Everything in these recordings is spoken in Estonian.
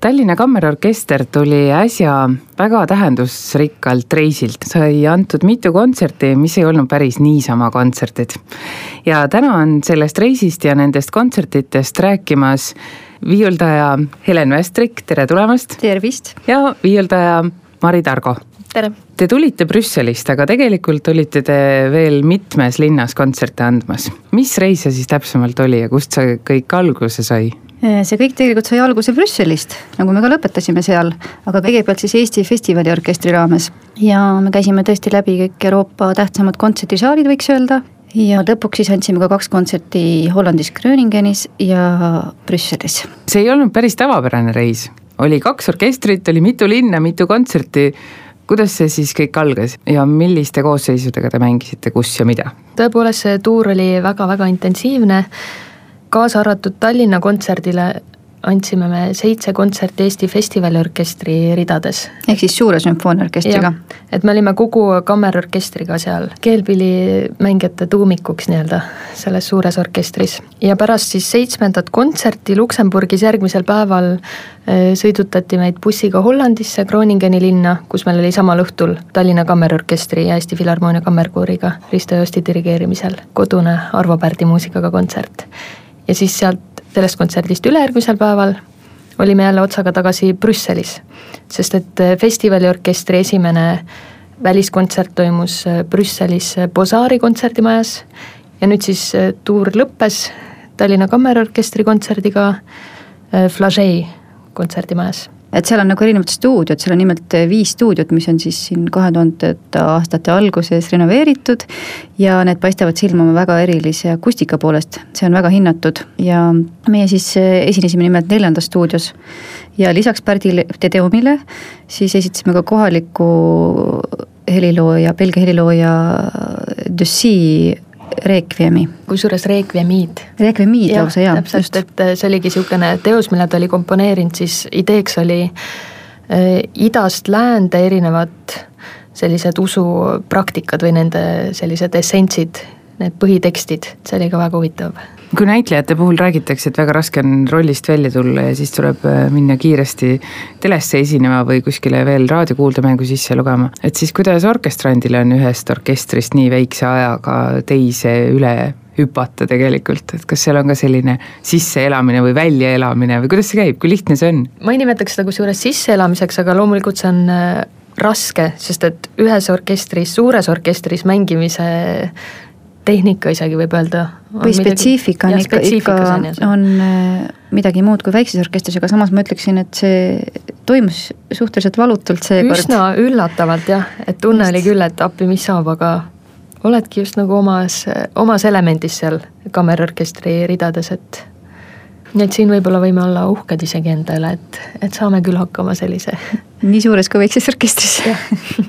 Tallinna Kammerorkester tuli äsja väga tähendusrikkalt reisilt, sai antud mitu kontserti, mis ei olnud päris niisama kontserdid. ja täna on sellest reisist ja nendest kontsertidest rääkimas viiuldaja Helen Vestrik, tere tulemast! tervist! ja viiuldaja Mari Targo. tere! Te tulite Brüsselist, aga tegelikult olite te veel mitmes linnas kontserte andmas. mis reis see siis täpsemalt oli ja kust see kõik alguse sai? See kõik tegelikult sai alguse Brüsselist, nagu me ka lõpetasime seal, aga kõigepealt siis Eesti Festivaliorkestri raames. ja me käisime tõesti läbi kõik Euroopa tähtsamad kontserdisaalid, võiks öelda. ja lõpuks siis andsime ka kaks kontserti Hollandis Gröningenis ja Brüsselis. see ei olnud päris tavapärane reis, oli kaks orkestrit, oli mitu linna, mitu kontserti kuidas see siis kõik algas ja milliste koosseisudega te mängisite, kus ja mida? tõepoolest, see tuur oli väga-väga intensiivne kaasa arvatud Tallinna kontserdile andsime me seitse kontserti Eesti Festivaliorkestri ridades. ehk siis suure sümfooniaorkestriga? et me olime Kuku kammerorkestriga seal keelpillimängijate tuumikuks nii-öelda selles suures orkestris. ja pärast siis seitsmendat kontserti Luksemburgis järgmisel päeval eh, sõidutati meid bussiga Hollandisse, Groningeni linna, kus meil oli samal õhtul Tallinna Kammerorkestri ja Eesti Filharmoonia kammerkooriga Risto Joosti dirigeerimisel kodune Arvo Pärdi muusikaga kontsert ja siis sealt, sellest kontserdist ülejärgmisel päeval olime jälle otsaga tagasi Brüsselis. sest et äh, festivaliorkestri esimene väliskontsert toimus äh, Brüsselis äh, Bozari kontserdimajas ja nüüd siis tuur lõppes Tallinna Kammerorkestri kontserdiga Flagey kontserdimajas et seal on nagu erinevad stuudiod, seal on nimelt viis stuudiot, mis on siis siin kahe tuhandete aastate alguses renoveeritud. ja need paistavad silma oma väga erilise akustika poolest, see on väga hinnatud ja meie siis esinesime nimelt neljandas stuudios. ja lisaks Pärdi Tedeumile siis esitasime ka kohaliku helilooja, Belgia helilooja Dussy Requiemi. kusjuures Requiemiid. Requiemiid lausa jaa. täpselt, et äh, see oligi niisugune teos, mille ta oli komponeerinud, siis ideeks oli äh, idast läände erinevad sellised usupraktikad või nende sellised essentsid, need põhitekstid, see oli ka väga huvitav. Kui näitlejate puhul räägitakse, et väga raske on rollist välja tulla ja siis tuleb äh, minna kiiresti telesse esinema või kuskile veel raadiokuuldemängu sisse lugema, et siis kuidas orkestrandil on ühest orkestrist nii väikse ajaga teise üle hüpata tegelikult, et kas seal on ka selline sisseelamine või väljaelamine või kuidas see käib, kui lihtne see on? ma ei nimetaks seda kusjuures sisseelamiseks, aga loomulikult see on äh, raske, sest et ühes orkestris, suures orkestris mängimise tehnika isegi võib öelda. või spetsiifika on ikka, ikka on äh, midagi muud kui väikses orkestris, aga samas ma ütleksin, et see toimus suhteliselt valutult seekord. üsna üllatavalt jah, et tunne just. oli küll, et appi, mis saab, aga oledki just nagu omas, omas elemendis seal kammerorkestri ridades, et nii et siin võib-olla võime olla uhked isegi endale, et, et saame küll hakkama sellise. nii suures kui väikses orkestris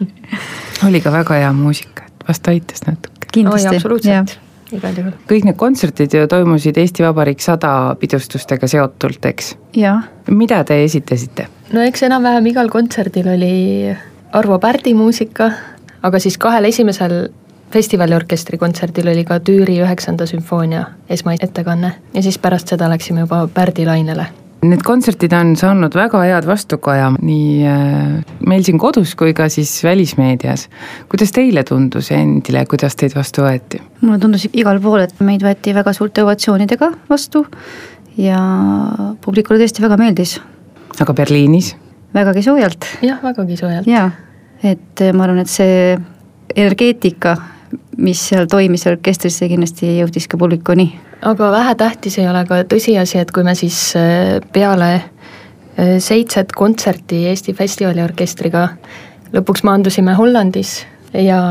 oli ka väga hea muusika, et vast aitas natuke kindlasti absoluutselt igal juhul. kõik need kontserdid ju toimusid Eesti Vabariik sada pidustustega seotult, eks? mida te esitasite? no eks enam-vähem igal kontserdil oli Arvo Pärdi muusika, aga siis kahel esimesel festivaliorkestri kontserdil oli ka Tüüri üheksanda sümfoonia esmaettekanne ja siis pärast seda läksime juba Pärdi lainele Need kontserdid on saanud väga head vastukaja nii äh, meil siin kodus kui ka siis välismeedias. kuidas teile tundus endile, kuidas teid vastu võeti? mulle tundus igal pool, et meid võeti väga suurte ovatsioonidega vastu ja publikule tõesti väga meeldis. aga Berliinis? vägagi soojalt. jah, vägagi soojalt. jaa, et ma arvan, et see energeetika, mis seal toimis orkestris, see kindlasti jõudis ka publikuni aga vähetähtis ei ole ka tõsiasi, et kui me siis äh, peale äh, seitset kontserti Eesti Festivaliorkestriga lõpuks maandusime Hollandis ja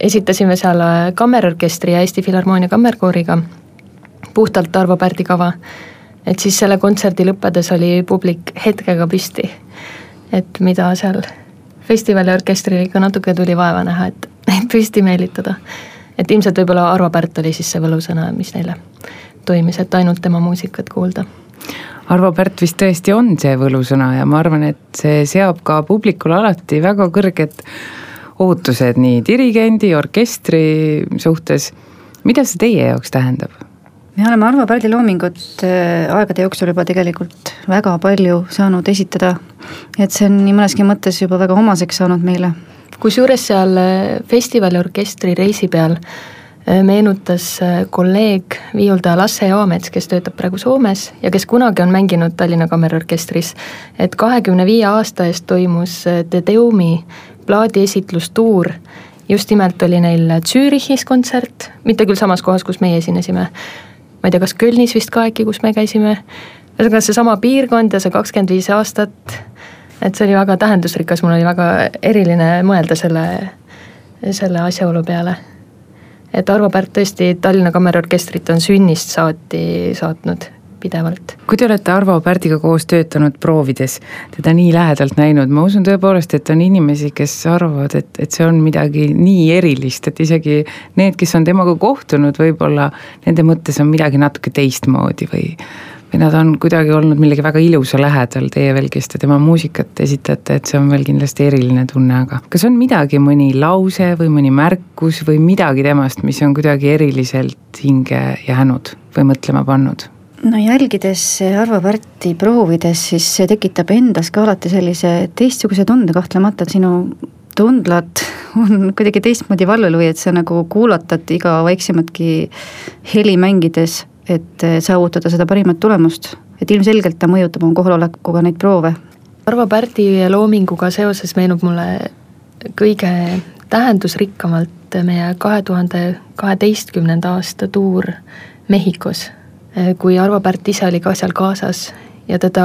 esitasime seal äh, kammerorkestri ja Eesti Filharmoonia kammerkooriga puhtalt Arvo Pärdi kava, et siis selle kontserdi lõppedes oli publik hetkega püsti. et mida seal festivaliorkestril ikka natuke tuli vaeva näha, et neid püsti meelitada et ilmselt võib-olla Arvo Pärt oli siis see võlusõna, mis neile toimis, et ainult tema muusikat kuulda Arvo Pärt vist tõesti on see võlusõna ja ma arvan, et see seab ka publikule alati väga kõrged ootused nii dirigendi, orkestri suhtes. mida see teie jaoks tähendab? me oleme Arvo Pärdi loomingut äh, aegade jooksul juba tegelikult väga palju saanud esitada. et see on nii mõneski mõttes juba väga omaseks saanud meile. Kusjuures seal äh, festivaliorkestri reisi peal äh, meenutas kolleeg viiuldaja Lasse Joamets, kes töötab praegu Soomes ja kes kunagi on mänginud Tallinna Kammerorkestris, et kahekümne viie aasta eest toimus De Deumi plaadiesitlustuur. Just nimelt oli neil Zürichis kontsert, mitte küll samas kohas, kus meie esinesime, ma ei tea, kas Kölnis vist ka äkki, kus me käisime, ühesõnaga seesama piirkond ja see kakskümmend viis aastat, et see oli väga tähendusrikas, mul oli väga eriline mõelda selle, selle asjaolu peale. et Arvo Pärt tõesti Tallinna Kammerorkestrit on sünnist saati saatnud pidevalt. kui te olete Arvo Pärdiga koos töötanud proovides, teda nii lähedalt näinud, ma usun tõepoolest, et on inimesi, kes arvavad, et, et see on midagi nii erilist, et isegi need, kes on temaga kohtunud, võib-olla nende mõttes on midagi natuke teistmoodi või või nad on kuidagi olnud millegi väga ilusa lähedal, teie veel, kes te tema muusikat esitate, et see on veel kindlasti eriline tunne, aga kas on midagi, mõni lause või mõni märkus või midagi temast, mis on kuidagi eriliselt hinge jäänud või mõtlema pannud? no jälgides Arvo Pärti proovides, siis see tekitab endas ka alati sellise teistsuguse tunde kahtlemata, sinu tundlad on kuidagi teistmoodi vallal või et sa nagu kuulatad iga väiksematki heli mängides, et saavutada seda parimat tulemust. et ilmselgelt ta mõjutab oma kohalolekuga neid proove. Arvo Pärdi loominguga seoses meenub mulle kõige tähendusrikkamalt meie kahe tuhande kaheteistkümnenda aasta tuur Mehhikos kui Arvo Pärt ise oli ka seal kaasas ja teda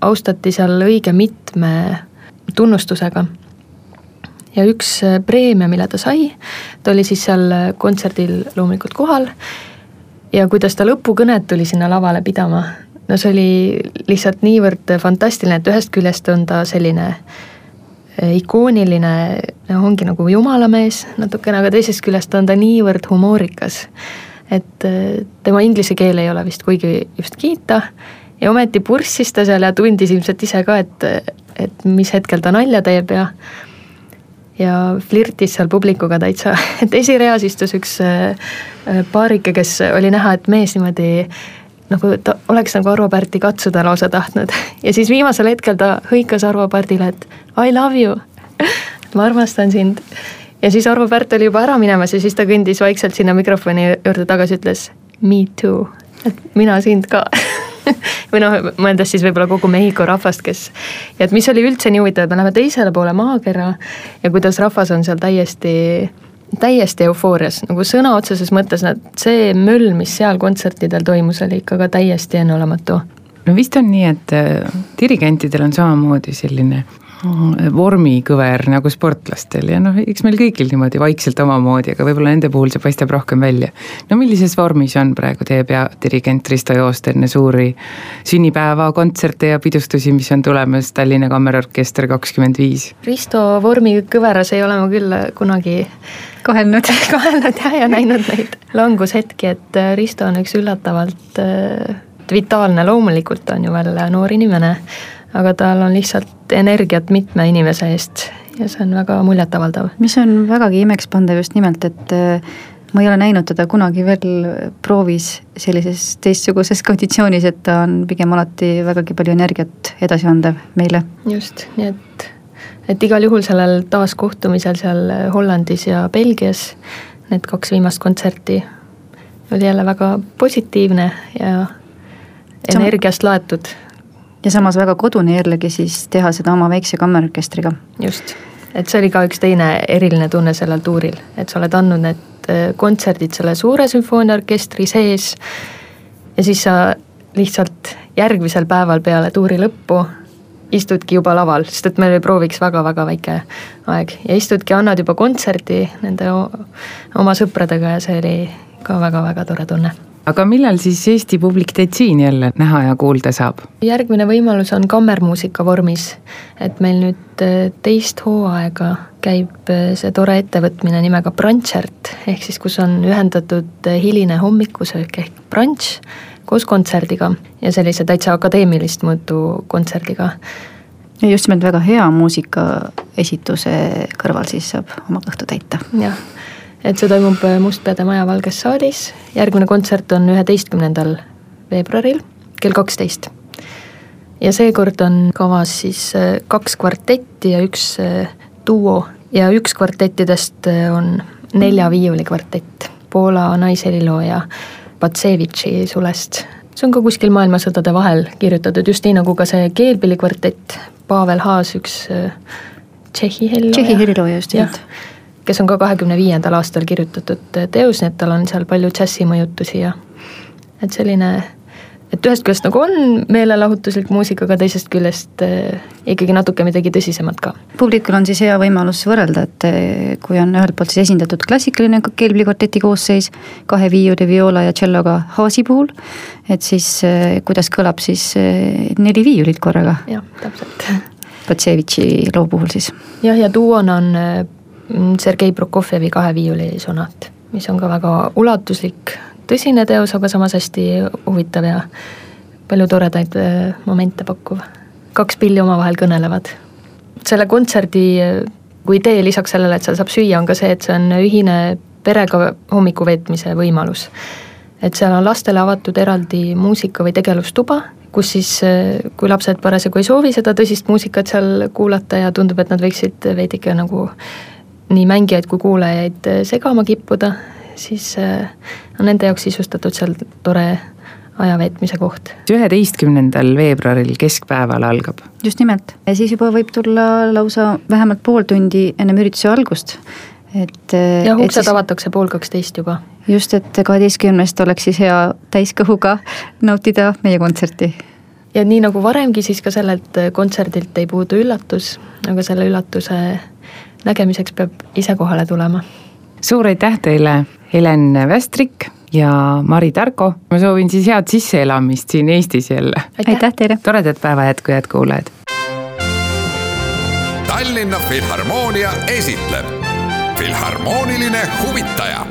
austati seal õige mitme tunnustusega. ja üks preemia, mille ta sai, ta oli siis seal kontserdil loomulikult kohal ja kuidas ta lõpukõnet tuli sinna lavale pidama, no see oli lihtsalt niivõrd fantastiline, et ühest küljest on ta selline ikooniline, noh ongi nagu jumalamees natukene, aga teisest küljest on ta niivõrd humoorikas et äh, tema inglise keel ei ole vist kuigi just kiita. Ja ometi purssis ta seal ja tundis ilmselt ise ka, et, et mis hetkel ta nalja teeb ja ja flirtis seal publikuga täitsa, et esireas istus üks äh, paarike, kes oli näha, et mees niimoodi nagu ta oleks nagu Arvo Pärti katsuda lausa tahtnud. Ja siis viimasel hetkel ta hõikas Arvo Pärdile, et I love you. Ma armastan sind. Ja siis Arvo Pärt oli juba ära minemas ja siis ta kõndis vaikselt sinna mikrofoni juurde tagasi, ütles me too, et mina sind ka või noh, mõeldes siis võib-olla kogu Mehhiko rahvast, kes, ja et mis oli üldse nii huvitav, et me läheme teisele poole maakera ja kuidas rahvas on seal täiesti, täiesti eufoorias, nagu sõna otseses mõttes, nad, see möll, mis seal kontsertidel toimus, oli ikka ka täiesti enneolematu. No vist on nii, et äh, dirigentidel on samamoodi selline vormikõver nagu sportlastel ja noh, eks meil kõigil niimoodi vaikselt omamoodi, aga võib-olla nende puhul see paistab rohkem välja. no millises vormis on praegu teie peadirigent Risto Joost enne suuri sünnipäevakontserte ja pidustusi, mis on tulemas Tallinna Kammerorkester kakskümmend viis? Risto vormikõveras ei ole ma küll kunagi kahelnud kahelnud jah, ja näinud neid langushetki, et Risto on üks üllatavalt äh, vitaalne, loomulikult on ju veel noor inimene aga tal on lihtsalt energiat mitme inimese eest ja see on väga muljetavaldav. mis on vägagi imekspandav just nimelt, et äh, ma ei ole näinud teda kunagi veel proovis sellises teistsuguses konditsioonis, et ta on pigem alati vägagi palju energiat edasiandev meile. just, nii et, et igal juhul sellel taaskohtumisel seal Hollandis ja Belgias, need kaks viimast kontserti, oli jälle väga positiivne ja energiast laetud ja samas väga kodune jällegi siis teha seda oma väikse kammerorkestriga. just, et see oli ka üks teine eriline tunne sellel tuuril, et sa oled andnud need äh, kontserdid selle suure sümfooniaorkestri sees ja siis sa lihtsalt järgmisel päeval peale tuuri lõppu istudki juba laval, sest et meil oli prooviks väga-väga väike aeg. Ja istudki, annad juba kontserti nende oma sõpradega ja see oli ka väga-väga tore tunne aga millal siis Eesti publik teid siin jälle näha ja kuulda saab? järgmine võimalus on kammermuusika vormis, et meil nüüd äh, teist hooaega käib äh, see tore ettevõtmine nimega Brunchert, ehk siis kus on ühendatud äh, hiline hommikusöök ehk brunch koos kontserdiga ja sellise täitsa akadeemilist mõõtu kontserdiga. ja just nimelt väga hea muusikaesituse kõrval siis saab oma kõhtu täita. jah, et see toimub Mustpeade Maja Valges saalis, järgmine kontsert on üheteistkümnendal veebruaril kell kaksteist. ja seekord on kavas siis kaks kvartetti ja üks duo ja üks kvartettidest on nelja viiulikvartett Poola naiselilooja Patsevitši sulest. see on ka kuskil maailmasõdade vahel kirjutatud, just nii nagu ka see keelpillikvartett, Pavel Haas, üks äh, Tšehhi helilooja. Tšehhi helilooja, just nimelt. Kes on ka kahekümne viiendal aastal kirjutatud teos, nii et tal on seal palju džässimõjutusi ja et selline et ühest küljest nagu on meelelahutuslik muusika, aga teisest küljest äh, ikkagi natuke midagi tõsisemat ka. publikul on siis hea võimalus võrrelda, et äh, kui on ühelt poolt siis esindatud klassikaline keelpillikvarteti koosseis kahe viiuli, viola ja tšelloga Haasi puhul, et siis äh, kuidas kõlab siis neli viiulit korraga. jah, täpselt. Patsevitši loo puhul siis. jah, ja duona on Sergei Prokofjevi kahe viiuli sonaat, mis on ka väga ulatuslik tõsine teos, aga samas hästi huvitav ja palju toredaid äh, momente pakkuv. kaks pilli omavahel kõnelevad. selle kontserdi äh, kui idee lisaks sellele, et seal saab süüa, on ka see, et see on ühine perega hommiku veetmise võimalus. et seal on lastele avatud eraldi muusika- või tegevustuba, kus siis, äh, kui lapsed parasjagu ei soovi seda tõsist muusikat seal kuulata ja tundub, et nad võiksid veidike nagu nii mängijaid kui kuulajaid segama kippuda, siis äh, on nende jaoks sisustatud seal tore aja veetmise koht. üheteistkümnendal veebruaril keskpäeval algab. just nimelt, ja siis juba võib tulla lausa vähemalt pool tundi ennem ürituse algust, et. Äh, jah, uksed siis... avatakse pool kaksteist juba. just, et kaheteistkümnest oleks siis hea täiskõhuga nautida meie kontserti ja nii nagu varemgi, siis ka sellelt kontserdilt ei puudu üllatus, aga selle üllatuse nägemiseks peab ise kohale tulema. suur aitäh teile Helen Västrik ja Mari Tarko. ma soovin siis head sisseelamist siin Eestis jälle. aitäh teile. toredat päeva jätku, head kuulajad. Tallinna Filharmoonia esitleb Filharmooniline huvitaja